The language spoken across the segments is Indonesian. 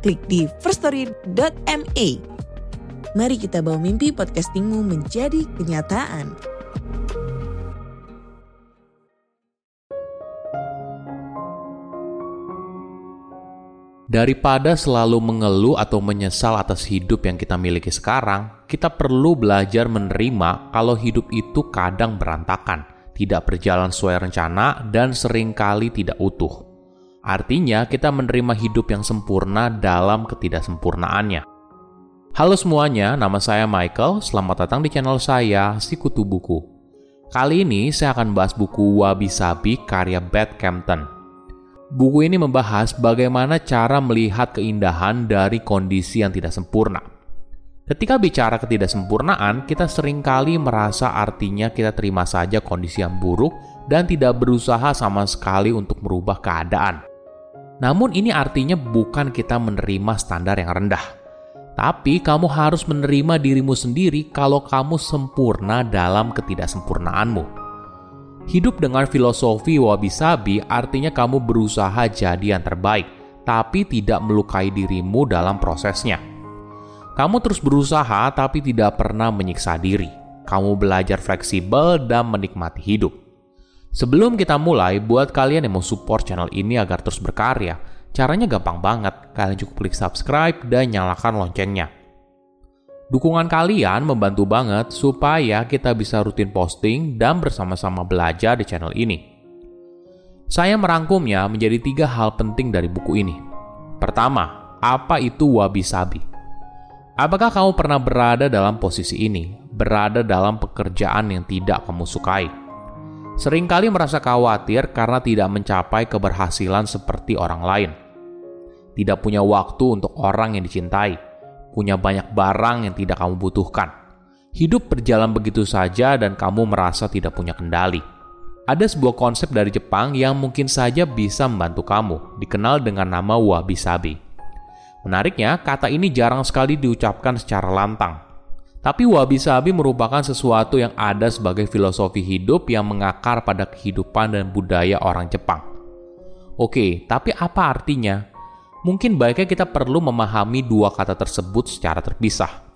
klik di firststory.me. Mari kita bawa mimpi podcastingmu menjadi kenyataan. Daripada selalu mengeluh atau menyesal atas hidup yang kita miliki sekarang, kita perlu belajar menerima kalau hidup itu kadang berantakan, tidak berjalan sesuai rencana, dan sering kali tidak utuh. Artinya, kita menerima hidup yang sempurna dalam ketidaksempurnaannya. Halo semuanya, nama saya Michael. Selamat datang di channel saya, Sikutu Buku. Kali ini saya akan bahas buku Wabi Sabi karya Beth Campton. Buku ini membahas bagaimana cara melihat keindahan dari kondisi yang tidak sempurna. Ketika bicara ketidaksempurnaan, kita sering kali merasa artinya kita terima saja kondisi yang buruk dan tidak berusaha sama sekali untuk merubah keadaan. Namun ini artinya bukan kita menerima standar yang rendah. Tapi kamu harus menerima dirimu sendiri kalau kamu sempurna dalam ketidaksempurnaanmu. Hidup dengan filosofi wabi-sabi artinya kamu berusaha jadi yang terbaik, tapi tidak melukai dirimu dalam prosesnya. Kamu terus berusaha tapi tidak pernah menyiksa diri. Kamu belajar fleksibel dan menikmati hidup. Sebelum kita mulai, buat kalian yang mau support channel ini agar terus berkarya, caranya gampang banget. Kalian cukup klik subscribe dan nyalakan loncengnya. Dukungan kalian membantu banget supaya kita bisa rutin posting dan bersama-sama belajar di channel ini. Saya merangkumnya menjadi tiga hal penting dari buku ini. Pertama, apa itu wabi-sabi? Apakah kamu pernah berada dalam posisi ini, berada dalam pekerjaan yang tidak kamu sukai? Seringkali merasa khawatir karena tidak mencapai keberhasilan seperti orang lain. Tidak punya waktu untuk orang yang dicintai punya banyak barang yang tidak kamu butuhkan. Hidup berjalan begitu saja dan kamu merasa tidak punya kendali. Ada sebuah konsep dari Jepang yang mungkin saja bisa membantu kamu, dikenal dengan nama wabi-sabi. Menariknya, kata ini jarang sekali diucapkan secara lantang. Tapi wabi-sabi merupakan sesuatu yang ada sebagai filosofi hidup yang mengakar pada kehidupan dan budaya orang Jepang. Oke, tapi apa artinya? mungkin baiknya kita perlu memahami dua kata tersebut secara terpisah.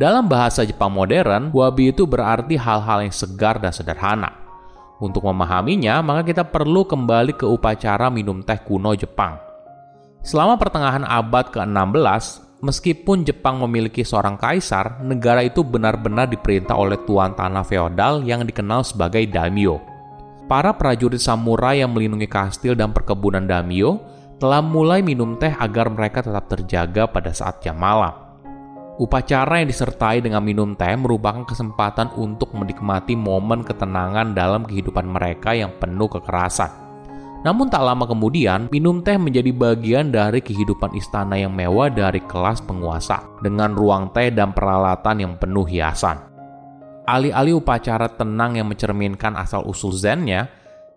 Dalam bahasa Jepang modern, wabi itu berarti hal-hal yang segar dan sederhana. Untuk memahaminya, maka kita perlu kembali ke upacara minum teh kuno Jepang. Selama pertengahan abad ke-16, meskipun Jepang memiliki seorang kaisar, negara itu benar-benar diperintah oleh tuan tanah feodal yang dikenal sebagai daimyo. Para prajurit samurai yang melindungi kastil dan perkebunan daimyo telah mulai minum teh agar mereka tetap terjaga pada saat jam malam. Upacara yang disertai dengan minum teh merupakan kesempatan untuk menikmati momen ketenangan dalam kehidupan mereka yang penuh kekerasan. Namun tak lama kemudian, minum teh menjadi bagian dari kehidupan istana yang mewah dari kelas penguasa, dengan ruang teh dan peralatan yang penuh hiasan. Alih-alih upacara tenang yang mencerminkan asal-usul zennya,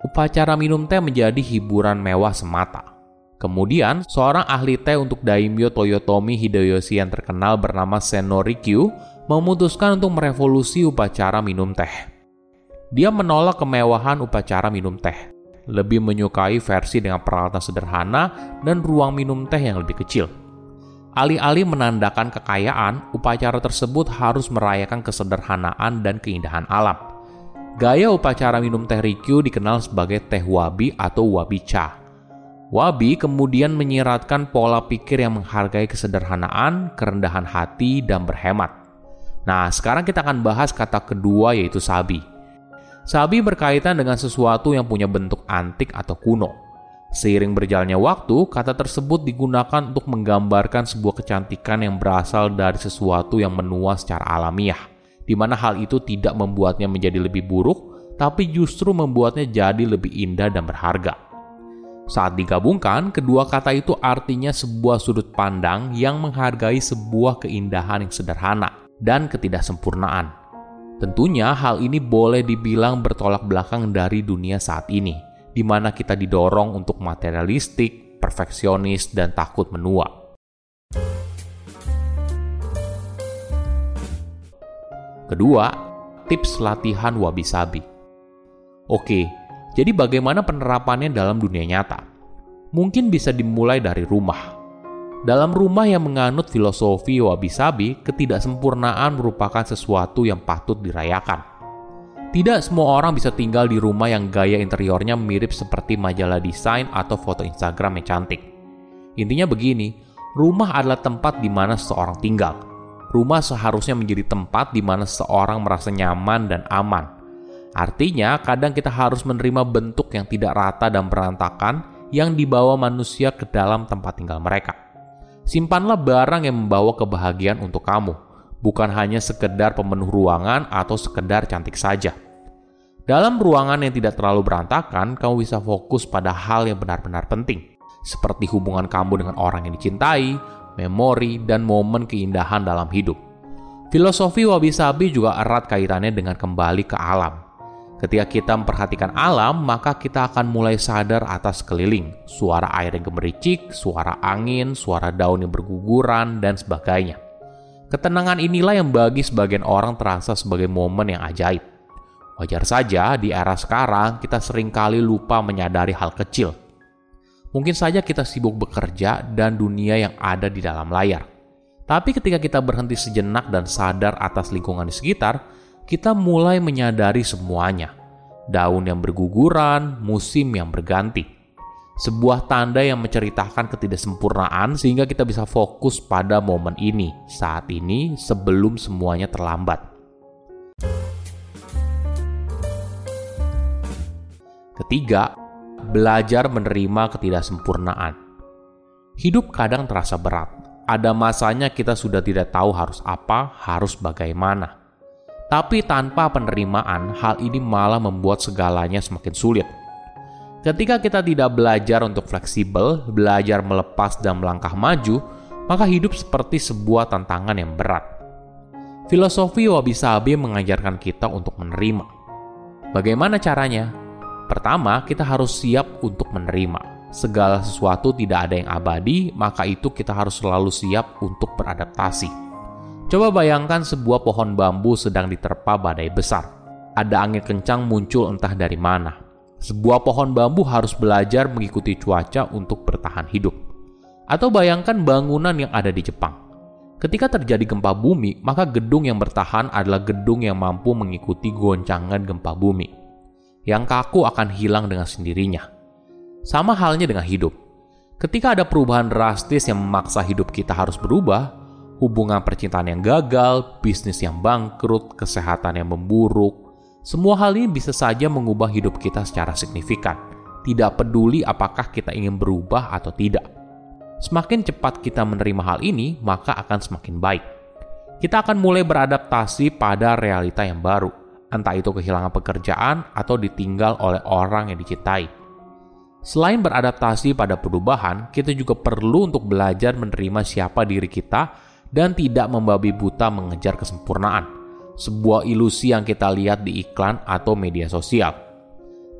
upacara minum teh menjadi hiburan mewah semata. Kemudian, seorang ahli teh untuk daimyo Toyotomi Hideyoshi yang terkenal bernama Senorikyu memutuskan untuk merevolusi upacara minum teh. Dia menolak kemewahan upacara minum teh, lebih menyukai versi dengan peralatan sederhana dan ruang minum teh yang lebih kecil. Alih-alih menandakan kekayaan, upacara tersebut harus merayakan kesederhanaan dan keindahan alam. Gaya upacara minum teh Rikyu dikenal sebagai teh wabi atau wabi cha Wabi kemudian menyiratkan pola pikir yang menghargai kesederhanaan, kerendahan hati, dan berhemat. Nah, sekarang kita akan bahas kata kedua yaitu sabi. Sabi berkaitan dengan sesuatu yang punya bentuk antik atau kuno. Seiring berjalannya waktu, kata tersebut digunakan untuk menggambarkan sebuah kecantikan yang berasal dari sesuatu yang menua secara alamiah, di mana hal itu tidak membuatnya menjadi lebih buruk, tapi justru membuatnya jadi lebih indah dan berharga. Saat digabungkan, kedua kata itu artinya sebuah sudut pandang yang menghargai sebuah keindahan yang sederhana dan ketidaksempurnaan. Tentunya hal ini boleh dibilang bertolak belakang dari dunia saat ini, di mana kita didorong untuk materialistik, perfeksionis, dan takut menua. Kedua, tips latihan wabi-sabi. Oke, jadi bagaimana penerapannya dalam dunia nyata? Mungkin bisa dimulai dari rumah. Dalam rumah yang menganut filosofi wabi-sabi, ketidaksempurnaan merupakan sesuatu yang patut dirayakan. Tidak semua orang bisa tinggal di rumah yang gaya interiornya mirip seperti majalah desain atau foto Instagram yang cantik. Intinya begini, rumah adalah tempat di mana seseorang tinggal. Rumah seharusnya menjadi tempat di mana seseorang merasa nyaman dan aman, Artinya, kadang kita harus menerima bentuk yang tidak rata dan berantakan yang dibawa manusia ke dalam tempat tinggal mereka. Simpanlah barang yang membawa kebahagiaan untuk kamu, bukan hanya sekedar pemenuh ruangan atau sekedar cantik saja. Dalam ruangan yang tidak terlalu berantakan, kamu bisa fokus pada hal yang benar-benar penting, seperti hubungan kamu dengan orang yang dicintai, memori, dan momen keindahan dalam hidup. Filosofi wabi-sabi juga erat kaitannya dengan kembali ke alam. Ketika kita memperhatikan alam, maka kita akan mulai sadar atas keliling, suara air yang gemericik, suara angin, suara daun yang berguguran, dan sebagainya. Ketenangan inilah yang bagi sebagian orang terasa sebagai momen yang ajaib. Wajar saja di era sekarang kita sering kali lupa menyadari hal kecil. Mungkin saja kita sibuk bekerja dan dunia yang ada di dalam layar. Tapi ketika kita berhenti sejenak dan sadar atas lingkungan di sekitar, kita mulai menyadari semuanya. Daun yang berguguran, musim yang berganti. Sebuah tanda yang menceritakan ketidaksempurnaan sehingga kita bisa fokus pada momen ini, saat ini, sebelum semuanya terlambat. Ketiga, belajar menerima ketidaksempurnaan. Hidup kadang terasa berat. Ada masanya kita sudah tidak tahu harus apa, harus bagaimana. Tapi tanpa penerimaan, hal ini malah membuat segalanya semakin sulit. Ketika kita tidak belajar untuk fleksibel, belajar melepas dan melangkah maju, maka hidup seperti sebuah tantangan yang berat. Filosofi wabi-sabi mengajarkan kita untuk menerima. Bagaimana caranya? Pertama, kita harus siap untuk menerima. Segala sesuatu tidak ada yang abadi, maka itu kita harus selalu siap untuk beradaptasi. Coba bayangkan sebuah pohon bambu sedang diterpa badai besar. Ada angin kencang muncul entah dari mana. Sebuah pohon bambu harus belajar mengikuti cuaca untuk bertahan hidup. Atau bayangkan bangunan yang ada di Jepang. Ketika terjadi gempa bumi, maka gedung yang bertahan adalah gedung yang mampu mengikuti goncangan gempa bumi. Yang kaku akan hilang dengan sendirinya. Sama halnya dengan hidup. Ketika ada perubahan drastis yang memaksa hidup kita harus berubah, hubungan percintaan yang gagal, bisnis yang bangkrut, kesehatan yang memburuk. Semua hal ini bisa saja mengubah hidup kita secara signifikan. Tidak peduli apakah kita ingin berubah atau tidak. Semakin cepat kita menerima hal ini, maka akan semakin baik. Kita akan mulai beradaptasi pada realita yang baru, entah itu kehilangan pekerjaan atau ditinggal oleh orang yang dicintai. Selain beradaptasi pada perubahan, kita juga perlu untuk belajar menerima siapa diri kita dan tidak membabi buta mengejar kesempurnaan, sebuah ilusi yang kita lihat di iklan atau media sosial.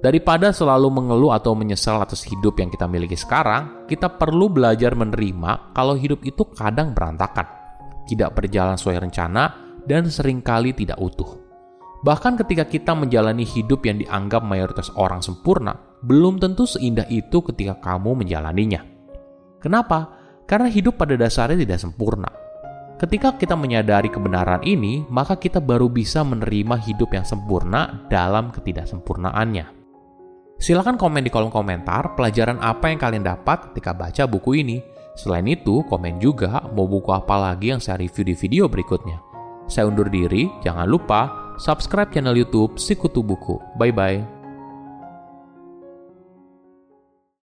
Daripada selalu mengeluh atau menyesal atas hidup yang kita miliki sekarang, kita perlu belajar menerima kalau hidup itu kadang berantakan, tidak berjalan sesuai rencana, dan sering kali tidak utuh. Bahkan ketika kita menjalani hidup yang dianggap mayoritas orang sempurna, belum tentu seindah itu ketika kamu menjalaninya. Kenapa? Karena hidup pada dasarnya tidak sempurna. Ketika kita menyadari kebenaran ini, maka kita baru bisa menerima hidup yang sempurna dalam ketidaksempurnaannya. Silahkan komen di kolom komentar pelajaran apa yang kalian dapat ketika baca buku ini. Selain itu, komen juga mau buku apa lagi yang saya review di video berikutnya. Saya undur diri, jangan lupa subscribe channel YouTube Sikutu Buku. Bye bye.